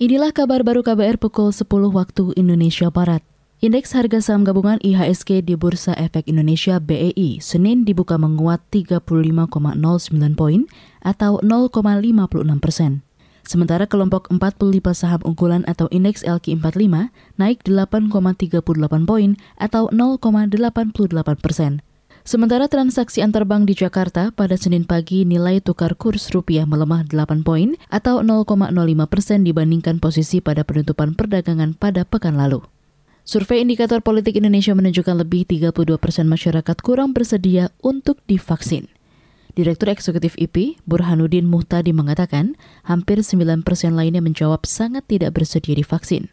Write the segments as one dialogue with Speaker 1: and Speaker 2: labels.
Speaker 1: Inilah kabar baru KBR pukul 10 waktu Indonesia Barat. Indeks harga saham gabungan IHSG di Bursa Efek Indonesia BEI Senin dibuka menguat 35,09 poin atau 0,56 persen. Sementara kelompok 45 saham unggulan atau indeks LQ45 naik 8,38 poin atau 0,88 persen. Sementara transaksi antar bank di Jakarta pada Senin pagi nilai tukar kurs rupiah melemah 8 poin atau 0,05 persen dibandingkan posisi pada penutupan perdagangan pada pekan lalu. Survei indikator politik Indonesia menunjukkan lebih 32 persen masyarakat kurang bersedia untuk divaksin. Direktur Eksekutif IP, Burhanuddin Muhtadi mengatakan, hampir 9 persen lainnya menjawab sangat tidak bersedia divaksin.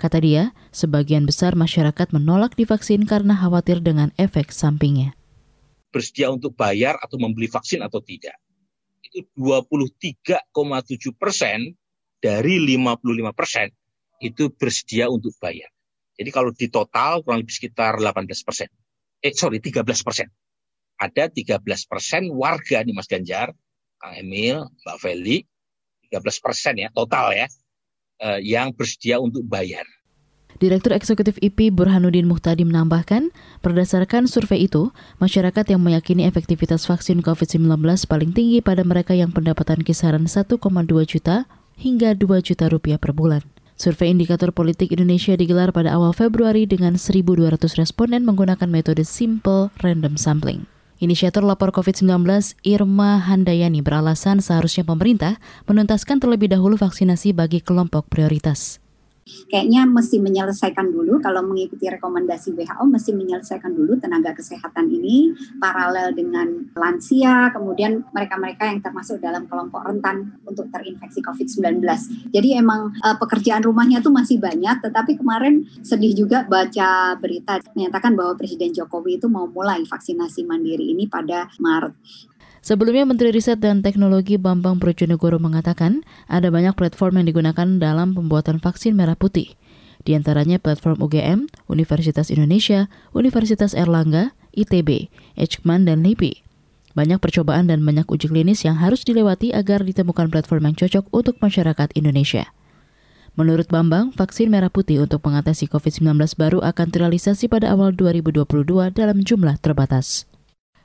Speaker 1: Kata dia, sebagian besar masyarakat menolak divaksin karena khawatir dengan efek sampingnya.
Speaker 2: Bersedia untuk bayar atau membeli vaksin atau tidak. Itu 23,7 persen dari 55 persen itu bersedia untuk bayar. Jadi kalau di total kurang lebih sekitar 18 persen. Eh sorry 13 persen. Ada 13 persen warga nih Mas Ganjar, Kang Emil, Mbak Feli, 13 persen ya total ya uh, yang bersedia untuk bayar.
Speaker 1: Direktur Eksekutif IP Burhanuddin Muhtadi menambahkan, berdasarkan survei itu, masyarakat yang meyakini efektivitas vaksin COVID-19 paling tinggi pada mereka yang pendapatan kisaran 1,2 juta hingga 2 juta rupiah per bulan. Survei indikator politik Indonesia digelar pada awal Februari dengan 1.200 responden menggunakan metode simple random sampling. Inisiator lapor COVID-19 Irma Handayani beralasan seharusnya pemerintah menuntaskan terlebih dahulu vaksinasi bagi kelompok prioritas
Speaker 3: kayaknya mesti menyelesaikan dulu kalau mengikuti rekomendasi WHO mesti menyelesaikan dulu tenaga kesehatan ini paralel dengan lansia kemudian mereka-mereka yang termasuk dalam kelompok rentan untuk terinfeksi COVID-19. Jadi emang uh, pekerjaan rumahnya tuh masih banyak tetapi kemarin sedih juga baca berita menyatakan bahwa Presiden Jokowi itu mau mulai vaksinasi mandiri ini pada Maret.
Speaker 1: Sebelumnya Menteri Riset dan Teknologi Bambang Brojonegoro mengatakan ada banyak platform yang digunakan dalam pembuatan vaksin merah putih. Di antaranya platform UGM, Universitas Indonesia, Universitas Erlangga, ITB, Eijkman, dan LIPI. Banyak percobaan dan banyak uji klinis yang harus dilewati agar ditemukan platform yang cocok untuk masyarakat Indonesia. Menurut Bambang, vaksin merah putih untuk mengatasi COVID-19 baru akan terrealisasi pada awal 2022 dalam jumlah terbatas.